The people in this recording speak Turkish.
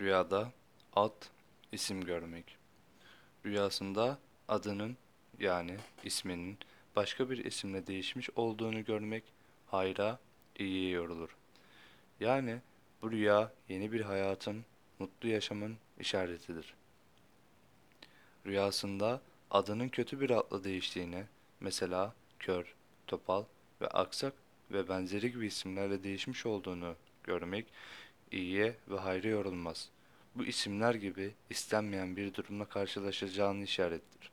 Rüyada ad, isim görmek. Rüyasında adının yani isminin başka bir isimle değişmiş olduğunu görmek hayra, iyiye yorulur. Yani bu rüya yeni bir hayatın, mutlu yaşamın işaretidir. Rüyasında adının kötü bir adla değiştiğini, mesela kör, topal ve aksak ve benzeri gibi isimlerle değişmiş olduğunu görmek iyiye ve hayra yorulmaz. Bu isimler gibi istenmeyen bir durumla karşılaşacağını işarettir.